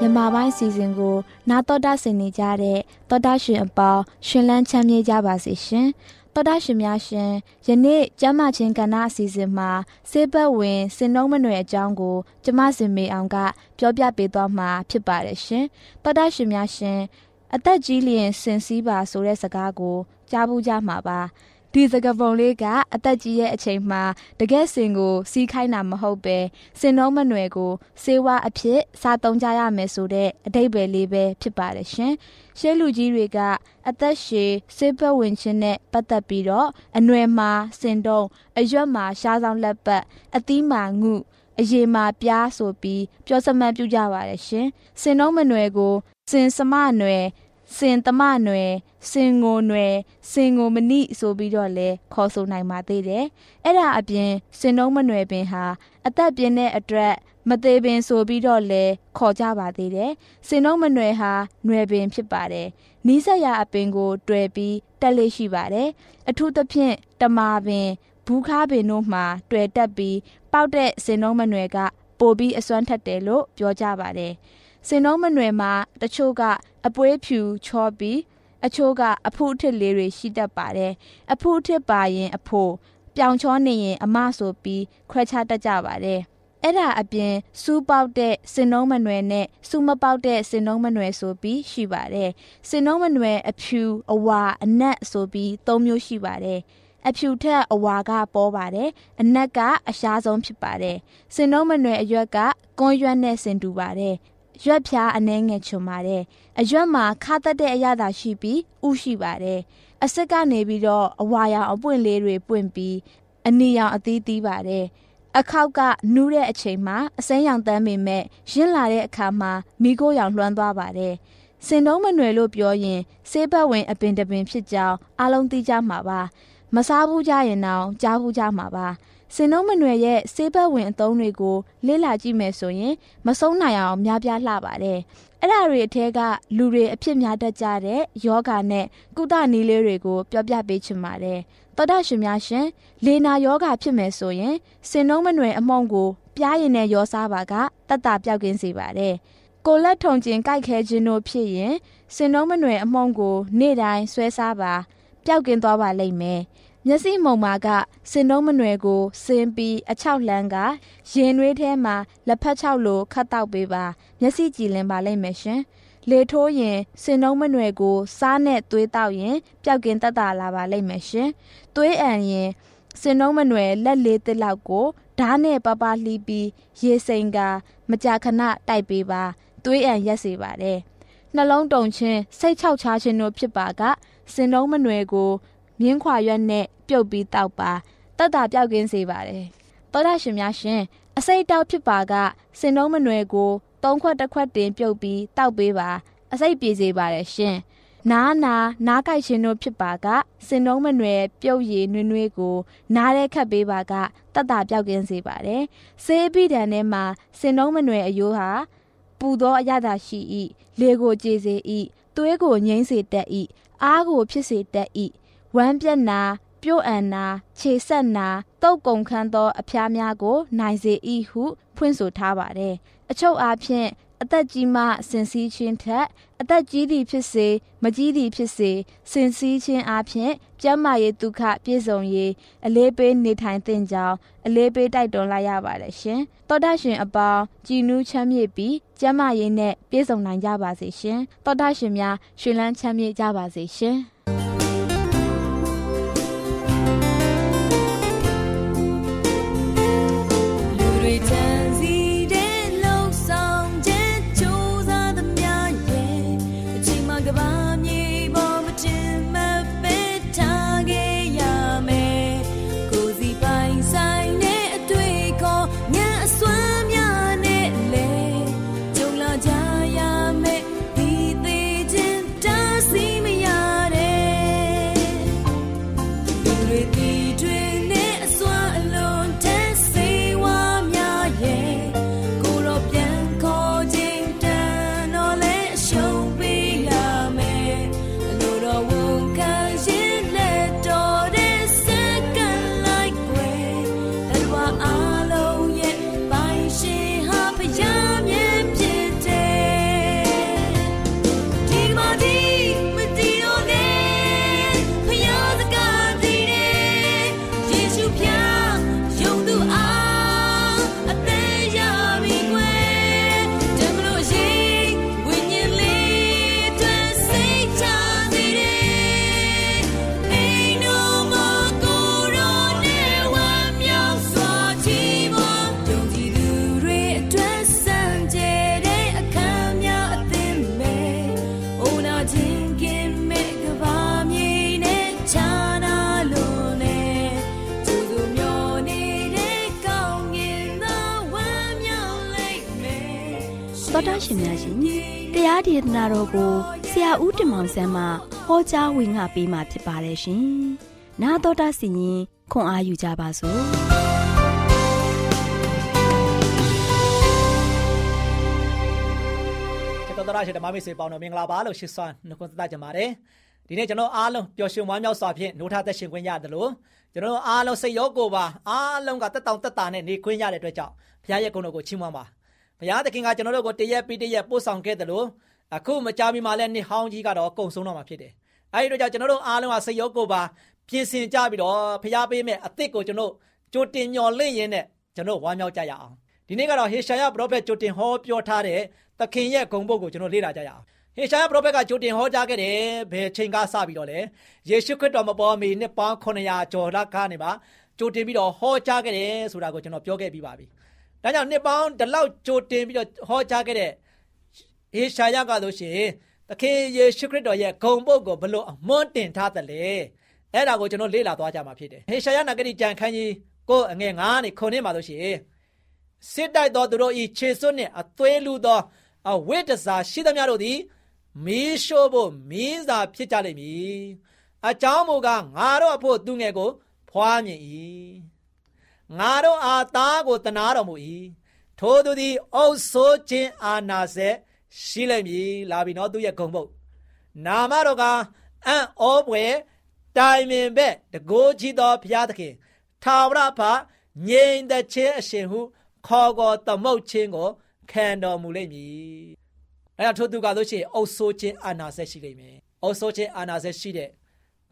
မြန်မာပိုင်းစီစဉ်ကို နာတော်တာဆင်နေကြတဲ့တော်တာရှင်အပေါင်းရှင်လန်းချမ်းမြေ့ကြပါစေရှင်တော်တာရှင်များရှင်ယနေ့ကျမ်းမာခြင်းကဏ္ဍအစီအစဉ်မှာဆေးဘက်ဝင်စင်နှုံးမနွယ်အကြောင်းကို ကျမစင်မေအောင်က ပြောပြပေးသွားမှာဖြစ်ပါတယ်ရှင်တော်တာရှင်များရှင်အသက်ကြီးလျင်စင်စည်းပါဆိုတဲ့စကားကိုကြားဘူးကြမှာပါ ဒီစကပုံလေးကအသက်ကြီးရဲ့အချိန်မှာတကယ်စင်ကို စီးခိုင်းတာမဟုတ်ပဲစင်တော့မနွယ်ကိုစေဝါအဖြစ်စားသုံးကြရမယ်ဆိုတဲ့အတိတ်ပဲလေးပဲဖြစ်ပါတယ်ရှင်။ရှေးလူကြီးတွေကအသက်ရှည်စေဘဝင်ခြင်းနဲ့ပတ်သက်ပြီးတော့အနွယ်မှာစင်တုံးအရွက်မှာရှားဆောင်လက်ပတ်အသီးမှာငုအရေမှာပြားဆိုပြီးပြောစမှတ်ပြုကြပါတယ်ရှင်။စင်တော့မနွယ်ကိုစင်စမနွယ် စင်သမနွယ်စင်ငိုနွယ်စင်ငိုမနိဆိုပြီးတော့လဲခေါ်ဆိုနိုင်ပါသေးတယ်။အဲ့ဒါအပြင်စင်နှုံးမနွယ်ပင်ဟာအသက်ပြင်းတဲ့အတွက်မသေးပင်ဆိုပြီးတော့လဲခေါ်ကြပါသေးတယ်။စင်နှုံးမနွယ်ဟာနွယ်ပင်ဖြစ်ပါတယ်။နီးစပ်ရာအပင်ကိုတွယ်ပြီးတက်လေးရှိပါတယ်။အထူးသဖြင့်တမာပင်ဘူးခါပင်တို့မှာတွေ့တက်ပြီးပေါက်တဲ့စင်နှုံးမနွယ်ကပိုပြီးအစွမ်းထက်တယ်လို့ပြောကြပါတယ်။စင်နှုံးမနွယ်မှာတချို့က အပွေးဖြူချောပြီးအချို့ကအဖုအထစ်လေးတွေရှိတတ်ပါတယ်အဖုအထစ်ပါရင်အဖို့ပြောင်ချောနေရင်အမဆိုပြီးခွဲခြားတတ်ကြပါတယ်အဲ့ဒါအပြင်စူးပေါက်တဲ့စင်နှုံးမနွယ်နဲ့စူးမပေါက်တဲ့စင်နှုံးမနွယ်ဆိုပြီးရှိပါတယ်စင်နှုံးမနွယ်အဖြူအဝါအနက်ဆိုပြီး၃မျိုးရှိပါတယ်အဖြူထက်အဝါကပေါ်ပါတယ်အနက်ကအရှားဆုံးဖြစ်ပါတယ်စင်နှုံးမနွယ်အရွက်ကကွန်ရွက်နဲ့စင်တူပါတယ် ရွက်ဖြားအနှဲငယ်ချွန်ပါတယ်။အရွက်မှာခါတက်တဲ့အရသာရှိပြီးဥရှိပါတယ်။အစက်ကနေပြီးတော့အဝါရောင်အပွင့်လေးတွေပွင့်ပြီးအနီရောင်အသီးသီးပါတယ်။အခောက်ကနူးတဲ့အချိန်မှာအစိမ်းရောင်တန်းပေမဲ့ရင်းလာတဲ့အခါမှာမိခိုးရောင်လွှမ်းသွားပါတယ်။စင်တုံးမနွယ်လို့ပြောရင်ဆေးဘက်ဝင်အပင်တပင်ဖြစ်ကြောင်းအလုံးသိကြမှာပါ။မစားဘူးကြရင်တော့ကြားဘူးကြမှာပါ။ စင်နှုံးမနွယ်ရဲ့ဆေးဘက်ဝင်အသုံးတွေကိုလေ့လာကြည့်မယ်ဆိုရင် မဆုံးနိုင်အောင်များပြားလှပါတယ်။အဲ့ဒါတွေအထက်ကလူတွေအဖြစ်များတတ်ကြတဲ့ယောဂနဲ့ကုသနည်းလေးတွေကိုပြောပြပေးချင်ပါတယ်။သောတာရှင်များရှင်လေနာယောဂဖြစ်မယ်ဆိုရင်စင်နှုံးမနွယ်အမှုန့်ကိုပြားရင်နဲ့ရောစားပါကတတ်တာပြောက်ကင်းစေပါတယ်။ကိုလက်ထုံကျင်ကြိုက်ခဲခြင်းတို့ဖြစ်ရင်စင်နှုံးမနွယ်အမှုန့်ကို နေ့တိုင်းဆွဲစားပါပျောက်ကင်းသွားပါလိမ့်မယ်။ မျက်စိမုံမာကစင်တုံးမနွယ်ကိုစင်းပြီးအချောက်လှမ်းကရင်နွေးထဲမှာလက်ဖက်ချောက်လိုခတ်တောက်ပေးပါ မျက်စိကြည်လင်ပါလိမ့်မယ်ရှင်လေထိုးရင်စင်တုံးမနွယ်ကိုစားနဲ့သွေးတောက်ရင်ပျောက်ကင်းတက်တာလာပါလိမ့်မယ်ရှင်သွေးအံရင်စင်တုံးမနွယ်လက်လေးတစ်လောက်ကိုဓားနဲ့ပပလှီးပြီးရေစိန်ကမကြာခဏတိုက်ပေးပါသွေးအံရက်စေပါတယ်နှလုံးတုန်ခြင်းစိတ်ချောက်ချခြင်းတို့ဖြစ်ပါကစင်တုံးမနွယ်ကိုမြင်းခွာရွက်နဲ့ ပြုတ်ပြီးတောက်ပါတက်တာပြောက်ကင်းစေပါတယ်သောတာရှင်များရှင်အစိတ်တောက်ဖြစ်ပါကစင်နှုံးမနွယ်ကိုသုံးခွက်တစ်ခွက်တင်ပြုတ်ပြီးတောက်ပေးပါအစိတ်ပြေစေပါတယ်ရှင်နားနာနားကြိုက်ခြင်းတို့ဖြစ်ပါကစင်လုံးမနွယ်ပြုတ်ရည်နွေးနွေးကို နားရဲခတ်ပေးပါကတတ်တာပြောက်ကင်းစေပါတယ်ဆေးပြီးတန်ထဲမှာစင်လုံးမနွယ်အယိုးဟာပူသောအရသာရှိ၏လေကိုကြေစေ၏သွေးကိုငိမ့်စေတတ်၏အားကိုဖြစ်စေတတ်၏ဝမ်းပြက်နာ ပြုတ်အန်နာခြေဆက်နာတုတ်ကုံခန်းသော အဖျားများကို နိုင်စေ၏ဟုဖွင့်ဆိုထားပါတယ်အချုပ်အားဖြင့်အသက်ကြီးမှစင်စည်းခြင်းထက်အသက်ကြီးသည်ဖြစ်စေမကြီးသည်ဖြစ်စေစင်စည်းခြင်းအပြင်ကျန်းမာရေးဒုက္ခပြည့်စုံရေးအလေးပေးနေထိုင်သင့်ကြောင်းအလေးပေးတိုက်တွန်းလိုက်ရပါတယ်ရှင်။သောတာရှင်အပေါင်းကြည်နူးချမ်းမြေ့ပြီးကျန်းမာရေးနဲ့ပြည့်စုံနိုင်ကြပါစေရှင်။သောတာရှင်များရှင်လန်းချမ်းမြေ့ကြပါစေရှင်။။ သောတာ ဒေသနာတော်ကိုဆရာဦးတင်မောင်ဆန်းမှဟောကြားဝင်ငါပေးมาဖြစ်ပါတယ်ရှင်။나သောတာစီရင်ခွန်အာယူကြပါစို့။တော်တော်ရှင်ဓမ္မမိတ်ဆွေပေါင်းတော်မင်္ဂလာပါလို့ရှိစွာနှုတ်ခွန်းသက်ကြပါတယ်။ဒီနေ့ကျွန်တော်အားလုံးပျော်ရွှင်ဝမ်းမြောက်စွာဖြင့်နှုတ်ထသက်ရှင်ခွင့်ရတယ်လို့ကျွန်တော်အားလုံးစိတ်ရောကိုယ်ပါအားလုံးကတက်တောင်တက်တာနဲ့နေခွင့်ရတဲ့အတွက်ကြောင့်ဘုရားရဲ့ဂုဏ်တော်ကိုချီးမွမ်းပါ။ဘုရားသခင်ကကျွန်တော်တို့ကိုတရက်ပြီးတရက်ပို့ဆောင်ခဲ့တယ်လို့ အခုမကြာမီမှာလည်းနှစ်ဟောင်းကြီးကတော့ကုံဆုံးတော့မှာဖြစ်တယ်။အဲဒီတော့ကျွန်တော်တို့အားလုံးကစိတ်ရောကိုယ်ပါပြင်ဆင်ကြပြီးတော့ဘုရားပေးမဲ့အသစ်ကိုကျွန်တော်ကြိုတင်ညော်လင့်ရင်းနဲ့ကျွန်တော်ဝမ်းမြောက်ကြရအောင်။ဒီနေ့ကတော့ဟေရှာယပရောဖက်ကြိုတင်ဟောပြောထားတဲ့သခင်ရဲ့ဂုဏ်ပုဒ်ကိုကျွန်တော်လေ့လာကြရအောင်။ဟေရှာယပရောဖက်ကကြိုတင်ဟောကြားခဲ့တယ်ဘယ်ချိန်ကစပြီးတော့လဲယေရှုခရစ်တော်မပေါ်မီနှစ်ပေါင်း900ကျော်လောက်ကနေပါကြိုတင်ပြီးတော့ဟောကြားခဲ့တယ်ဆိုတာကိုကျွန်တော်ပြောခဲ့ပြီးပါပြီ။ဒါကြောင့်နှစ်ပေါင်းဒီလောက်ကြိုတင်ပြီးတော့ဟောကြားခဲ့တဲ့ အေရှာယကဆိုရှင်သခင်ယေရှုခရစ်တော်ရဲ့ဂုံပုတ်ကိုဘလို့အမွန်းတင်ထားတယ်လေအဲ့ဒါကိုကျွန်တော်လေ့လာသွားကြမှာဖြစ်တယ်ဟေရှာယနဂတိကြံခန်းကြီးကိုအငယ်9နဲ့ခုနှစ်မှာဆိုရှင်စစ်တိုက်သောသူတို့ဤခြေစွန်းနှင့်အသွေးလူသောအဝိတ္တစာရှိသမျှတို့သည်မီးရှို့ဖို့မင်းစာဖြစ်ကြလိမ့်မည်အကြောင်းမူကားငါတို့အဖို့သူငယ်ကို ဖွားမြင်၏ငါတို့အားသားကိုတနာတော်မူ၏ထိုသူသည်အုပ်ဆိုးခြင်းအာနာစေ ရှိလိမ့်မည်လာပြီနော်သူရဲ့ဂုံပုတ်နာမတော်ကအံ့ဩပွေတိုင်ပင်ဘက်တကိုးကြီးသောဘုရားသခင်ထာဝရဘငြိမ်သက်ခြင်းအရှင်ဟု ခေါ်ကောသမုတ်ခြင်းကိုခံတော်မူလိမ့်မည်အဲဒါထို့သူကဆိုရှင်အုပ်ဆိုးခြင်းအာနာစေရှိလိမ့်မယ်အုပ်ဆိုးခြင်းအာနာစေရှိတဲ့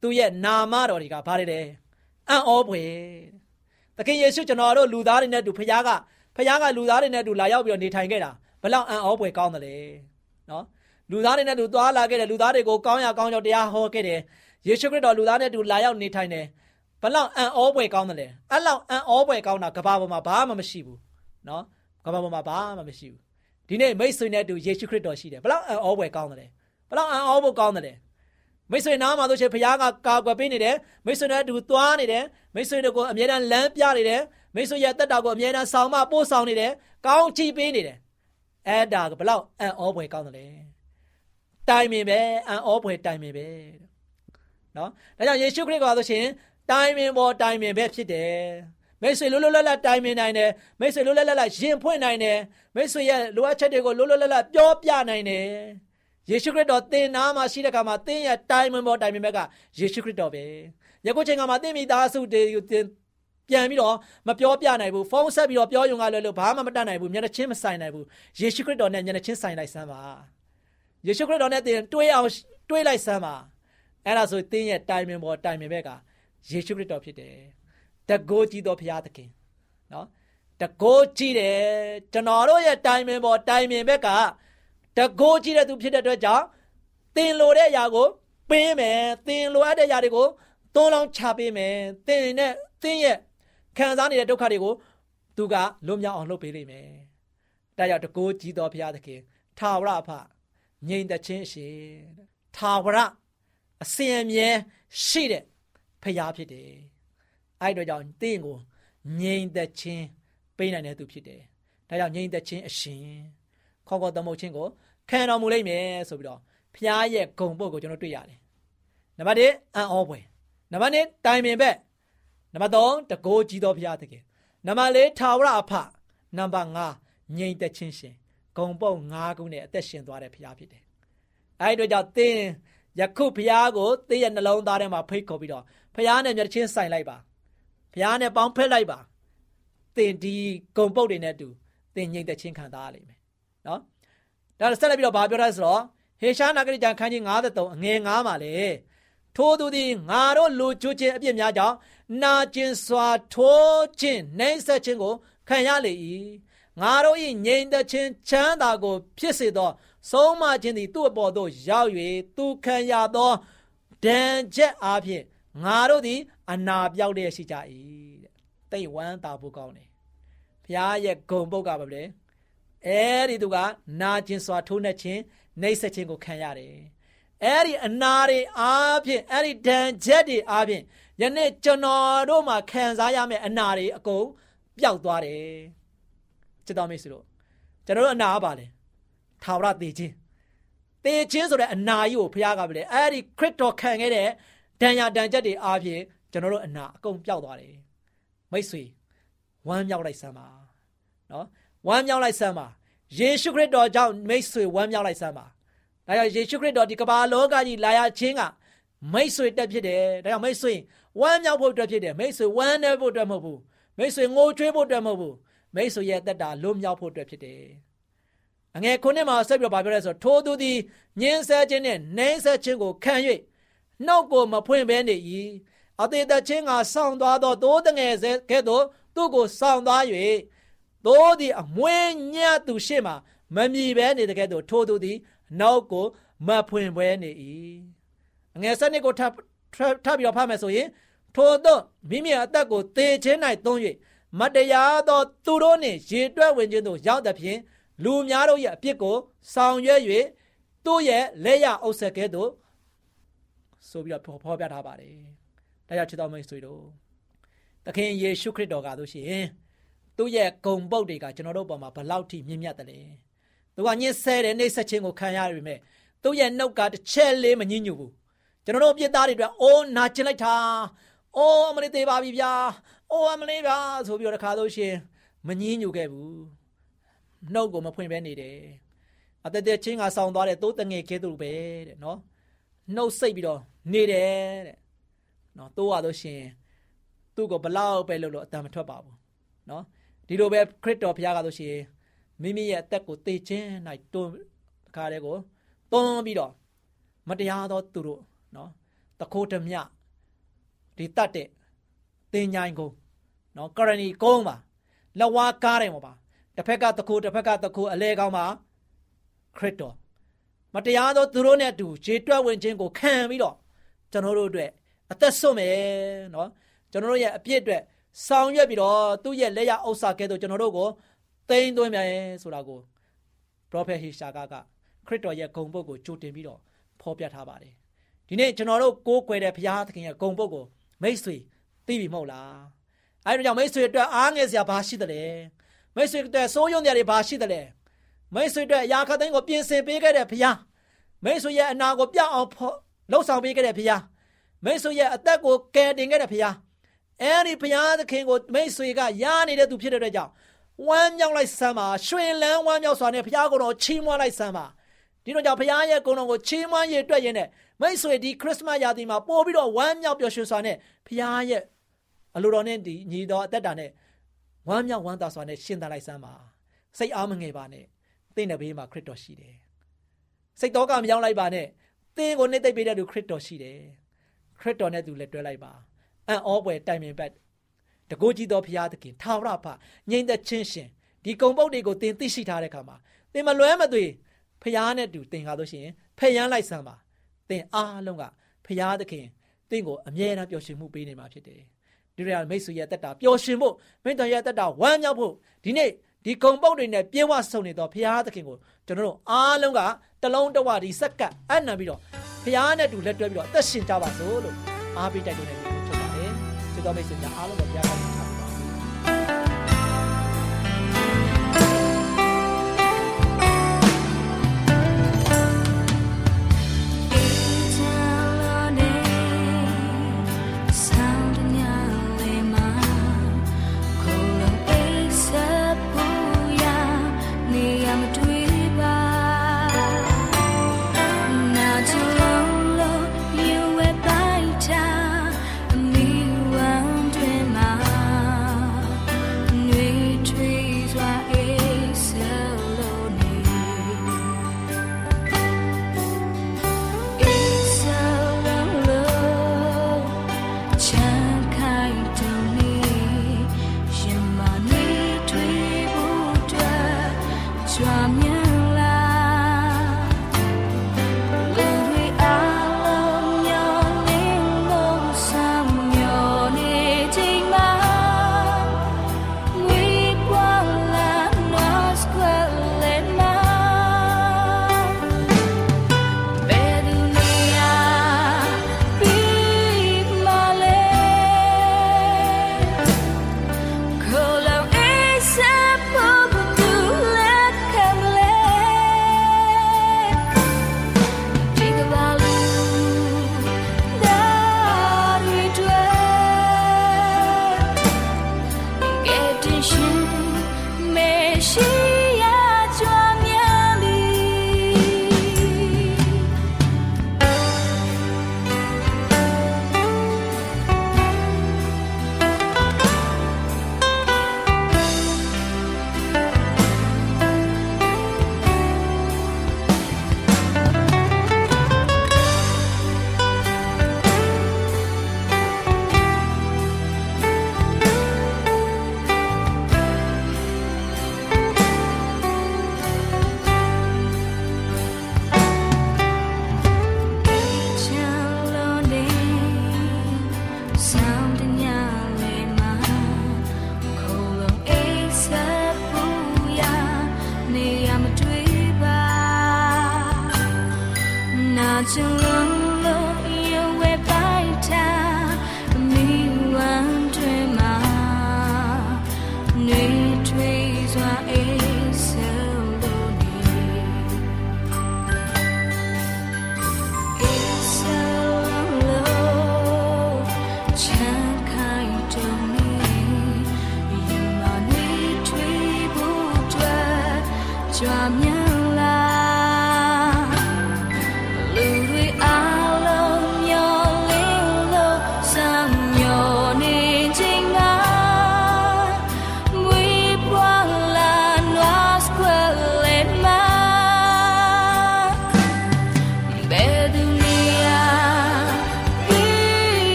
သူရဲ့နာမတော်တွေကဘာတွေလဲအံ့ဩပွေသခင်ယေရှုကျွန်တော်တို့လူသားတွေနဲ့တူဖခင်ကဖခင်ကလူသားတွေနဲ့တူလာရောက်ပြီးတော့နေထိုင်ခဲ့တာ ဘလောက်အံ့ဩဖွယ်ကောင်းတယ်လေနော်လူသားတွေနဲ့တူသွားလာခဲ့တယ်လူသားတွေကိုကောင်းရကောင်းကြောင့်တရားဟောခဲ့တယ်ယေရှုခရစ်တော်လူသားနဲ့တူလာရောက်နေထိုင်တယ်ဘလောက်အံ့ဩဖွယ်ကောင်းတယ်လေအဲ့လောက်အံ့ဩဖွယ်ကောင်းတာကဘာပေါ်မှာဘာမှမရှိဘူးနော်ကဘာပေါ်မှာဘာမှမရှိဘူးဒီနေ့မိတ်ဆွေနဲ့တူယေရှုခရစ်တော်ရှိတယ်ဘလောက်အံ့ဩဖွယ်ကောင်းတယ်ဘလောက်အံ့ဩဖို့ကောင်းတယ်မိတ်ဆွေနားမှာဆိုရှင်ဘုရားကကာကွယ်ပေးနေတယ်မိတ်ဆွေနဲ့အတူသွားနေတယ်မိတ်ဆွေတို့ကိုအမြဲတမ်းလမ်းပြနေတယ်မိတ်ဆွေရဲ့တက်တာကိုအမြဲတမ်းဆောင်မပို့ဆောင်နေတယ်ကောင်းချီးပေးနေတယ် အဲ့ဒါကဘလောက်အံ့ဩဖွယ်ကောင်းတယ်လေတိုင်ပင်ပဲအံ့ဩဖွယ်တိုင်ပင်ပဲနော်ဒါကြောင့်ယေရှုခရစ်ကဆိုရှင်တိုင်ပင်ပေါ်တိုင်ပင်ပဲဖြစ်တယ်မိတ်ဆွေလွတ်လွတ်လပ်လပ်တိုင်ပင်နိုင်တယ်မိတ်ဆွေလွတ်လွတ်လပ်လပ်ရင်ဖွင့်နိုင်တယ်မိတ်ဆွေရဲ့လိုအပ်ချက်တွေကိုလွတ်လွတ်လပ်လပ်ပြောပြနိုင်တယ်ယေရှုခရစ်တော်သင်နာမှာရှိတဲ့ခါမှာသင်ရဲ့တိုင်ပင်ပေါ်တိုင်ပင်ဘက်ကယေရှုခရစ်တော်ပဲယခုချိန်ကမှာသင်မိသားစုတွေ ပြန်ပြီးတော့မပြောပြနိုင်ဘူးဖုန်းဆက်ပြီးတော့ပြောယုံကလည်းလို့ဘာမှမတတ်နိုင်ဘူးမျက်နှာချင်းမဆိုင်နိုင်ဘူးယေရှုခရစ်တော်နဲ့မျက်နှာချင်းဆိုင်လိုက်စမ်းပါယေရှုခရစ်တော်နဲ့သင်တွေးအောင်တွေးလိုက်စမ်းပါအဲ့ဒါဆိုသင်ရဲ့တိုင်ပင်ပေါ်တိုင်ပင်ဘက်ကယေရှုခရစ်တော်ဖြစ်တယ်တကိုးကြီးတော်ဘုရားသခင်နော်တကိုးကြီးတယ်ကျွန်တော်တို့ရဲ့တိုင်ပင်ပေါ်တိုင်ပင်ဘက်ကတကိုးကြီးတဲ့သူဖြစ်တဲ့အတွက်ကြောင့်သင်လိုတဲ့အရာကိုပေးမယ်သင်လိုအပ်တဲ့အရာတွေကိုသွန်းလောင်းချပေးမယ်သင်နဲ့သင်ရဲ့ ခံစားနေတဲ့ဒုက္ခတွေကိုသူကလွတ်မြောက်အောင်လုပ်ပေးလိမ့်မယ်။ဒါကြောင့်တကိုးကြီးတော်ဘုရားသခင်ထာဝရအဖငြိမ်သက်ခြင်းရှိထာဝရအစဉ်အမြဲရှိတဲ့ဖရာဖြစ်တယ်။အဲ့တော့ကြောင့်တင်းကိုငြိမ်သက်ခြင်းပေးနိုင်တဲ့သူဖြစ်တယ်။ဒါကြောင့်ငြိမ်သက်ခြင်းအရှင်ခေါခေါသမုတ်ခြင်းကိုခံတော်မူလိမ့်မယ်ဆိုပြီးတော့ဖရာရဲ့ဂုံပုတ်ကိုကျွန်တော်တွေ့ရတယ်။နံပါတ်1အံ့ဩဖွယ်နံပါတ်2တိုင်ပင်ဘက် နံပါတ်3တကိုးကြီးသောဘုရားသခင်နံပါတ်4ထာဝရအဖနံပါတ်5ငြိမ်သက်ခြင်းရှင်ဂုံပုတ်5ခုနဲ့အသက်ရှင်သွားတဲ့ဘုရားဖြစ်တယ်အဲဒီတော့ကြောင့်သင်ယခုဘုရားကိုသင်ရဲ့နှလုံးသားထဲမှာဖိတ်ခေါ်ပြီးတော့ဘုရားနဲ့မျက်ချင်းဆိုင်လိုက်ပါဘုရားနဲ့ပေါင်းဖက်လိုက်ပါသင်ဒီဂုံပုတ်တွေနဲ့တူသင်ငြိမ်သက်ခြင်းခံစားရလိမ့်မယ်နော်ဒါဆက်လက်ပြီးတော့ဗာပြောထားဆိုတော့ဟေရှားနာဂရိကျမ်းခန်းကြီး53အငယ်9မှာလေ ထိုသူသည်ငါတို့လူကျွခြင်းအပြစ်များကြောင့်နာကျင်စွာထိုးခြင်းနှိမ့်ဆက်ခြင်းကိုခံရလေ၏ငါတို့၏ငြိမ်သက်ခြင်းချမ်းသာကို ဖြစ်စေသော ဆုံးမခြင်းသည်သူ့အပေါ်သို့ရောက်၍သူခံရသောဒဏ်ချက်အားဖြင့်ငါတို့သည် အနာပြောက်လျက်ရှိကြ၏တဲ့တိတ်ဝမ်းသာဖို့ကောင်းတယ်ဘုရားရဲ့ဂုံပုတ်ကပါပဲအဲဒီသူကနာကျင်စွာထိုးနှက်ခြင်းနှိမ့်ဆက်ခြင်းကိုခံရတယ် အဲ့ဒီအနာတွေအားဖြင့်အဲ့ဒီဒဏ်ချက်တွေအားဖြင့်ယနေ့ကျွန်တော်တို့မှာခံစားရမယ့်အနာတွေအကုန်ပျောက်သွားတယ်ချစ်တော်မိတ်ဆွေတို့ကျွန်တော်တို့အနာပါလေထာဝရသေခြင်းသေခြင်းဆိုတဲ့အနာကြီးကိုဘုရားကပြတယ်အဲ့ဒီခရစ်တော်ခံခဲ့တဲ့ဒဏ်ရာဒဏ်ချက်တွေအားဖြင့်ကျွန်တော်တို့အနာအကုန်ပျောက်သွားတယ်မိတ်ဆွေဝမ်းမြောက်လိုက်စမ်းပါနော်ဝမ်းမြောက်လိုက်စမ်းပါယေရှုခရစ်တော်ကြောင့်မိတ်ဆွေဝမ်းမြောက်လိုက်စမ်းပါ ဒါကြောင့်ယေရှုခရစ်တော်ဒီကမ္ဘာလောကကြီးလာရခြင်းကမိတ်ဆွေတက်ဖြစ်တယ်ဒါကြောင့်မိတ်ဆွေဝမ်းမြောက်ဖို့အတွက်ဖြစ်တယ်မိတ်ဆွေဝမ်းနည်းဖို့အတွက်မဟုတ်ဘူးမိတ်ဆွေငိုကြွေးဖို့အတွက်မဟုတ်ဘူးမိတ်ဆွေရဲ့တက်တာလွတ်မြောက်ဖို့အတွက်ဖြစ်တယ်အငယ်ခုနှစ်မှာဆက်ပြီးတော့ပြောရဲဆိုထိုသူသည်ညင်းဆဲခြင်းနဲ့နှိမ့်ဆဲခြင်းကိုခံ၍နှုတ်ကိုမဖွင့်ဘဲနေ၏အသေးသက်ခြင်းကဆောင်းသွားသောသိုးတငယ်ဆဲကဲ့သို့သူ့ကိုဆောင်းသွား၍သိုးသည်အမွေးညတ်သူရှေ့မှာမမြည်ဘဲနေတဲ့ကဲ့သို့ထိုသူသည် နောက်ကိုမဖွင့်ပွဲနေ၏အငယ်စနစ်ကိုထပ်ထပ်ပြီးတော့ဖတ်မယ်ဆိုရင်ထိုသောမိမိအသက်ကိုသေခြင်း၌သုံး၍မတရားသော သူတို့နှင့်ရေတွက်ဝင်ခြင်းသို့ရောက်သဖြင့်လူများတို့ရဲ့အပြစ်ကိုဆောင်ရွက်၍သူ့ရဲ့လက်ရအုပ်ဆက်ကဲ့သို့ဆိုပြီးတော့ဖော်ပြထားပါတယ်။ဒါကြောင့်ချစ်တော်မိတ်ဆွေတို့သခင်ယေရှုခရစ်တော်ကဆိုရှင်သူ့ရဲ့ဂုံပုတ်တွေကကျွန်တော်တို့ပေါ်မှာဘလောက်ထိမြင့်မြတ်တယ်လဲ။ သူကညှင်းဆဲတဲ့နှိမ့်ဆက်ခြင်းကိုခံရရပေမဲ့သူ့ရဲ့နှုတ်ကတစ်ချက်လေးမညှဉ်းညူဘူးကျွန်တော်တို့ပြစ်သားတွေအတွက်အိုးနာကျင်လိုက်တာအိုးအမလေးသေးပါပြီဗျာအိုးအမလေးဗျာဆိုပြီးတော့တခါလို့ရှင်မညှဉ်းညူခဲ့ဘူးနှုတ်ကိုမဖွင့်ဘဲနေတယ်အသက်သက်ချင်းကဆောင်းသွားတဲ့သိုးတငယ်ကဲသူပဲတဲ့နော်နှုတ်စိတ်ပြီးတော့နေတယ်တဲ့နော်တိုးရလို့ရှင်သူ့ကိုဘလောက်ပဲလို့လို့အတန်မထွက်ပါဘူးနော်ဒီလိုပဲခရစ်တော်ဘုရားကလို့ရှင် မိမိရဲ့အသက်ကိုသေခြင်း၌တွန်းခါတဲ့ကိုတွန်းပြီးတော့မတရားသောသူတို့နော်တခိုးဓမြဒီတတ်တဲ့တင်ញိုင်းကုန်းနော်ကရဏီကုန်းပါလဝါကားတယ်မပါတစ်ဖက်ကတခိုးတစ်ဖက်ကတခိုးအလဲကောင်းပါခရစ်တော်မတရားသောသူတို့နဲ့အတူခြေတွက်ဝင်ခြင်းကိုခံပြီးတော့ကျွန်တော်တို့အတွက်အသက်ဆုံးမယ်နော်ကျွန်တော်တို့ရဲ့အပြစ်အတွက်ဆောင်ရွက်ပြီးတော့သူ့ရဲ့လက်ရဥစ္စာကဲတော့ကျွန်တော်တို့ကို သိမ့်သွင်းမယ်ဆိုတာကို prophet ဟေရှာကကခရစ်တော်ရဲ့ဂုံပုတ်ကိုကြိုတင်ပြီးတော့ဖော်ပြထားပါတယ်ဒီနေ့ကျွန်တော်တို့ကိုးကွယ်တဲ့ဘုရားသခင်ရဲ့ဂုံပုတ်ကိုမိတ်ဆွေသိပြီမဟုတ်လားအဲဒီကြောင့်မိတ်ဆွေအတွက်အားငယ်စရာဘာရှိသလဲမိတ်ဆွေအတွက်စိုးရုံစရာတွေဘာရှိသလဲမိတ်ဆွေအတွက်အရာခသိန်းကိုပြင်ဆင်ပေးခဲ့တဲ့ဘုရားမိတ်ဆွေရဲ့အနာကိုပြောင်းအောင်လှုပ်ဆောင်ပေးခဲ့တဲ့ဖခင်မိတ်ဆွေရဲ့အသက်ကိုကယ်တင်ခဲ့တဲ့ဖခင်အဲဒီဖခင်သခင်ကိုမိတ်ဆွေကရနေတဲ့သူဖြစ်တဲ့အတွက်ကြောင့် ဝမ်းမြောက်လိုက်စမ်းပါရွှင်လန်းဝမ်းမြောက်စွာနဲ့ဖခင်ကိုယ်တော်ချီးမွမ်းလိုက်စမ်းပါဒီတော့ကြောင့်ဖခင်ရဲ့ကိုယ်တော်ကိုချီးမွမ်းရအတွက်ရင်းနဲ့မိတ်ဆွေဒီခရစ်စမတ်ရာသီမှာပို့ပြီးတော့ဝမ်းမြောက်ပျော်ရွှင်စွာနဲ့ဖခင်ရဲ့အလိုတော်နဲ့ဒီညီတော်အသက်တာနဲ့ဝမ်းမြောက်ဝမ်းသာစွာနဲ့ရှင်းသလိုက်စမ်းပါစိတ်အားမငယ်ပါနဲ့သင်တဲ့ဘေးမှာခရစ်တော်ရှိတယ်စိတ်တော်ကမရောက်လိုက်ပါနဲ့သင်ကိုနှိမ့်သိပ်ပေးတဲ့သူခရစ်တော်ရှိတယ်ခရစ်တော်နဲ့သူလည်းတွဲလိုက်ပါအံ့ဩပွေတိုင်ပင်ပတ် တကိုးကြီးတော်ဖရာသခင်ထာဝရဖငြိမ်သက်ချင်းရှင်ဒီကုံပုတ်တွေကိုသင်သိရှိထားတဲ့အခါမှာသင်မလွဲမသွေဖရာနဲ့တူသင်ကားလို့ရှိရင်ဖယံလိုက်စမ်းပါသင်အားလုံးကဖရာသခင်သင်ကိုအမြဲတမ်းပျော်ရွှင်မှုပေးနေမှာဖြစ်တယ်ဒီရမိတ်ဆွေရဲ့တက်တာပျော်ရွှင်ဖို့မိတ္တရဲ့တက်တာဝမ်းမြောက်ဖို့ဒီနေ့ဒီကုံပုတ်တွေနဲ့ပြေဝဆုံနေတော့ဖရာသခင်ကိုကျွန်တော်တို့အားလုံးကတလုံးတဝဒီစက္ကပ်အနံပြီးတော့ဖရာနဲ့တူလက်တွဲပြီးတော့အသက်ရှင်ကြပါစို့လို့အားပေးတိုက်တွန်းနေ ပြီဖြစ်ပါတယ်ကျေးဇူးတော်မိ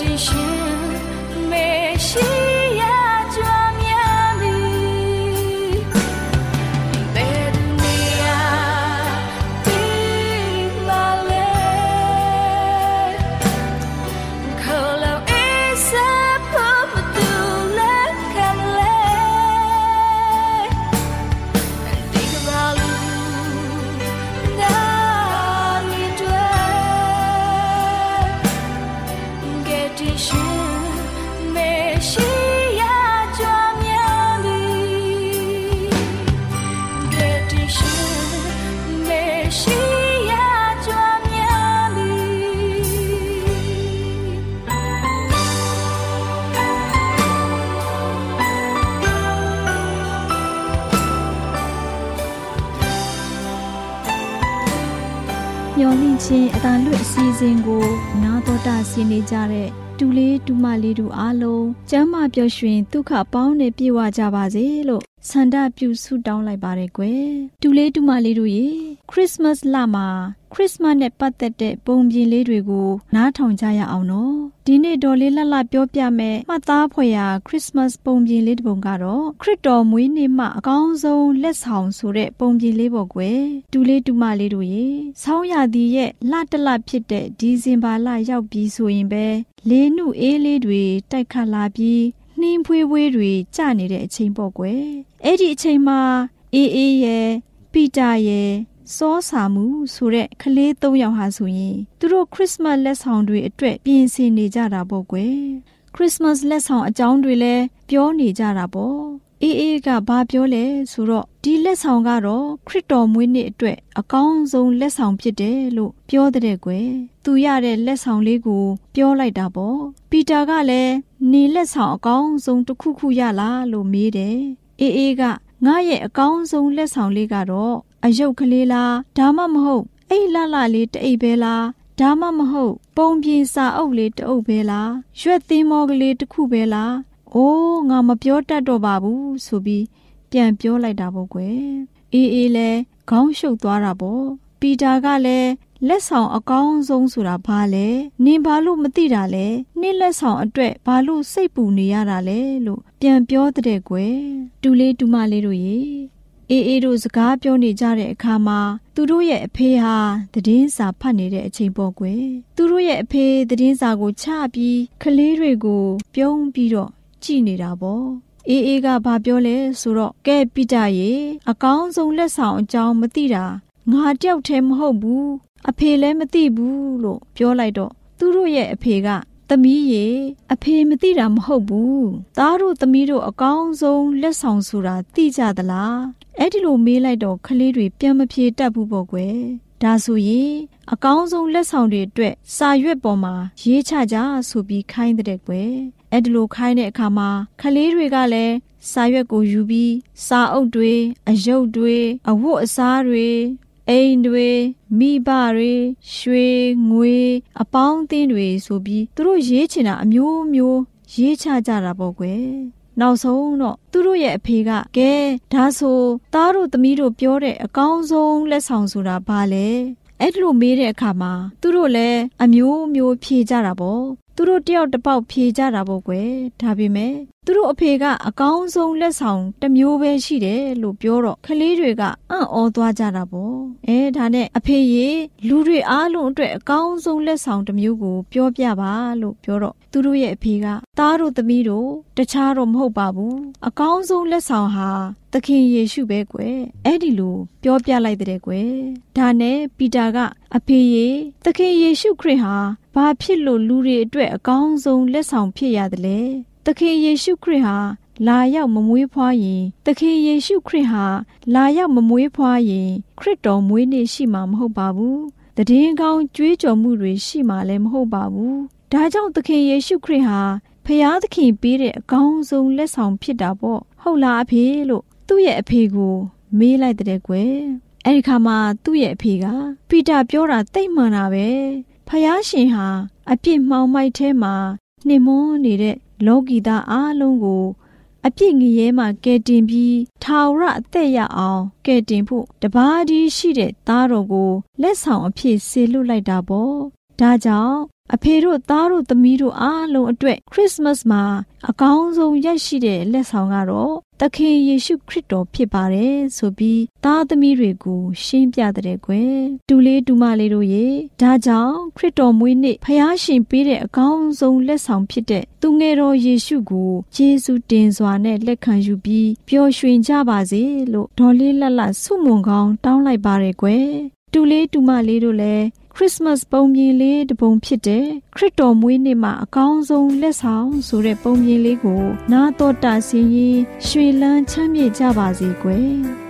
继续 များအားလုံးကိုဖရာကမျော်လင့်ခြင်းအသာလွတ်အစီအစဉ်ကိုနာတော်တာဆင်းနေကြတဲ့ တူလေးတူမလေးတို့အားလုံးကျမ်းမာပျော်ရွှင်ဒုက္ခပေါင်းနဲ့ပြေဝကြပါစေလို့ဆန္ဒပြုဆုတောင်းလိုက်ပါတယ်ကွယ်တူလေးတူမလေးတို့ရေခရစ်စမတ်လမှာခရစ်စမတ်နဲ့ပတ်သက်တဲ့ပုံပြင်လေးတွေကိုနားထောင်ကြရအောင်နော်ဒီနေ့ဒေါ်လေးလှလှပြောပြမယ်မှတ်သားဖွယ်ရာခရစ်စမတ်ပုံပြင်လေးတစ်ပုံကတော့ခရစ်တော်မွေးနေ့မှအကောင်းဆုံးလက်ဆောင်ဆိုတဲ့ပုံပြင်လေးပေါ့ကွယ်တူလေးတူမလေးတို့ရေဆောင်းရာသီရဲ့လတလဖြစ်တဲ့ဒီဇင်ဘာလရောက်ပြီးဆိုရင်ပဲ လေနုအေးလေးတွေတိုက်ခတ်လာပြီးနှင်းဖွေးဖွေးတွေကျနေတဲ့အချိန်ပေါ့ကွယ်အဲ့ဒီအချိန်မှာအေးအေးရဲ့ပီတာရဲ့စောစာမှုဆိုတဲ့ကလေး၃ယောက်ဟာဆိုရင်သူတို့ခရစ်စမတ်လက်ဆောင်တွေအတွက်ပြင်ဆင်နေကြတာပေါ့ကွယ်ခရစ်စမတ်လက်ဆောင်အကြောင်းတွေလည်းပြောနေကြတာပေါ့အေးအေးကဘာပြောလဲဆိုတော့ဒီလက်ဆောင်ကတော့ခရစ်တော်မွေးနေ့အတွက်အကောင်းဆုံးလက်ဆောင်ဖြစ်တယ်လို့ပြောတဲ့ကွယ် သူရတဲ့လက်ဆောင်လေးကို ပြောလိုက်တာပေါ့ပီတာကလည်းနေလက်ဆောင်အကောင်းဆုံးတစ်ခုခုရလားလို့မေးတယ်အေးအေးကငါရဲ့အကောင်းဆုံးလက်ဆောင်လေးကတော့အယုတ်ကလေးလားဒါမှမဟုတ်အိတ်လှလှလေးတအိတ်ပဲလားဒါမှမဟုတ် ပုံပြင်စာအုပ်လေးတအုပ်ပဲလားရွက်သင်းမောကလေးတစ်ခုပဲလားအိုးငါမပြောတတ်တော့ပါဘူးဆိုပြီးပြန်ပြောလိုက်တာပေါ့ကွယ်အေးအေးလဲခေါင်းရှုပ်သွားတာပေါ့ပီတာကလည်း လက်ဆောင်အကောင်းဆုံးဆိုတာဘာလဲနင်ဘာလို့မသိတာလဲနင့်လက်ဆောင်အတွက်ဘာလို့စိတ်ပူနေရတာလဲလို့ပြန်ပြောတဲ့ကွယ်တူလေးတူမလေးတို့ရေအေးအေးတို့စကားပြောနေကြတဲ့အခါမှာသူတို့ရဲ့အဖေဟာသတင်းစာဖတ်နေတဲ့အချိန်ပေါ့ကွယ်သူတို့ရဲ့အဖေသတင်းစာကိုချပြီးကလေးတွေကိုပြုံးပြီးတော့ကြည်နေတာပေါ့အေးအေးကဘာပြောလဲဆိုတော့ကဲပိတရေအကောင်းဆုံးလက်ဆောင်အကြောင်းမသိတာငါတယောက်တည်းမဟုတ်ဘူး အဖေလည်းမသိဘူးလို့ပြောလိုက်တော့သူတို့ရဲ့အဖေကသမီးရေအဖေမသိတာမဟုတ်ဘူးသားတို့သမီးတို့အကောင်းဆုံးလက်ဆောင်ဆိုတာသိကြသလားအဲ့ဒီလိုမေးလိုက်တော့ကလေးတွေပြန်မဖြေတတ်ဘူးပေါ့ကွယ်ဒါဆိုရင်အကောင်းဆုံးလက်ဆောင်တွေအတွက်စာရွက်ပေါ်မှာရေးချကြဆိုပြီးခိုင်းတဲ့ကွယ်အဲ့ဒီလိုခိုင်းတဲ့အခါမှာကလေးတွေကလည်းစာရွက်ကိုယူပြီးစာအုပ်တွေအယုတ်တွေအဝတ်အစားတွေ အိမ်တွေမိဘတွေရွှေငွေ အပေါင်းအသင်းတွေဆိုပြီးသူတို့ရေးချင်တာအမျိုးမျိုးရေးချကြတာပေါ့ကွယ်နောက်ဆုံးတော့သူတို့ရဲ့အဖေကကဲဒါဆိုသားတို့သမီးတို့ပြောတဲ့အကောင်းဆုံးလက်ဆောင်ဆိုတာဘာလဲအဲ့လိုမေးတဲ့အခါမှာသူတို့လည်းအမျိုးမျိုးဖြေကြတာပေါ့သူတို့တယောက်တစ်ပေါက်ဖြေကြတာပေါ့ကွယ်ဒါပေမဲ့ သူတို့အဖေကအကောင်းဆုံးလက်ဆောင်တစ်မျိုးပဲရှိတယ်လို့ပြောတော့ကလေးတွေကအံ့ဩသွားကြတာပေါ့အဲဒါနဲ့အဖေရေလူတွေအားလုံးအတွက်အကောင်းဆုံးလက်ဆောင်တစ်မျိုးကိုပြောပြပါလို့ပြောတော့သူတို့ရဲ့အဖေကသားတို့သမီးတို့တခြားတော့မဟုတ်ပါဘူးအကောင်းဆုံးလက်ဆောင်ဟာသခင်ယေရှုပဲကွယ်အဲ့ဒီလိုပြောပြလိုက်တဲ့ကွယ်ဒါနဲ့ပီတာကအဖေရေသခင်ယေရှုခရစ်ဟာဘာဖြစ်လို့လူတွေအတွက်အကောင်းဆုံးလက်ဆောင်ဖြစ်ရတယ်လဲ သခင်ယေရှုခရစ်ဟာလာရောက်မမွေးဖွားရင်သခင်ယေရှုခရစ်ဟာလာရောက်မမွေးဖွားရင်ခရစ်တော်မွေးနေ့ရှိမှာမဟုတ်ပါဘူး။တည်င်းကောင်းကြွေးကြော်မှုတွေရှိမှာလည်းမဟုတ်ပါဘူး။ဒါကြောင့်သခင်ယေရှုခရစ်ဟာဖျားသခင်ပေးတဲ့အကောင်းဆုံးလက်ဆောင်ဖြစ်တာပေါ့။ဟုတ်လားအဖေလို့သူ့ရဲ့အဖေကို မေးလိုက်တဲ့ကွယ်။အဲဒီခါမှာသူ့ရဲ့အဖေကပီတာပြောတာတိတ်မှန်တာပဲ။ဖျားရှင်ဟာအပြစ်မှောင်မိုက်ထဲမှာနှိမွန်းနေတဲ့ လောကီသားအလုံးကို အပြစ်ငရဲမှကဲတင်ပြီးထာဝရအသက်ရအောင်ကဲတင်ဖို့တပါးဒီရှိတဲ့သားတော်ကိုလက်ဆောင်အဖြစ်ဆေလွတ်လိုက်တာပေါ့ဒါကြောင့် အဖေတို့သားတို့သမီးတို့အားလုံးအတွက်ခရစ်စမတ်မှာအကောင်းဆုံးရရှိတဲ့လက်ဆောင်ကတော့သခင်ယေရှုခရစ်တော်ဖြစ်ပါတယ်ဆိုပြီးသားသမီးတွေကိုရှင်းပြတဲ့ကွယ်တူလေးတူမလေးတို့ရေဒါကြောင့်ခရစ်တော်မွေးနေ့ဖျားရှင်ပေးတဲ့အကောင်းဆုံးလက်ဆောင်ဖြစ်တဲ့သူငယ်တော်ယေရှုကိုယေရှုတင်စွာနဲ့လက်ခံယူပြီးပျော်ရွှင်ကြပါစေလို့ဒေါ်လေးလတ်လတ်ဆုမွန်ကောင်းတောင်းလိုက်ပါရယ်ကွယ်တူလေးတူမလေးတို့လည်းခ ရရစ်စမတ်ပုံပြင်လေးတစ်ပုံဖြစ်တဲ့ခရစ်တော်မွေးနေ့မှာအကောင်းဆုံးလက်ဆောင်ဆိုတဲ့ပုံပြင်လေးကို နာတော်တာဆင်းရင်ရွှေလန်းချမ်းမြေ့ကြပါစေကွယ်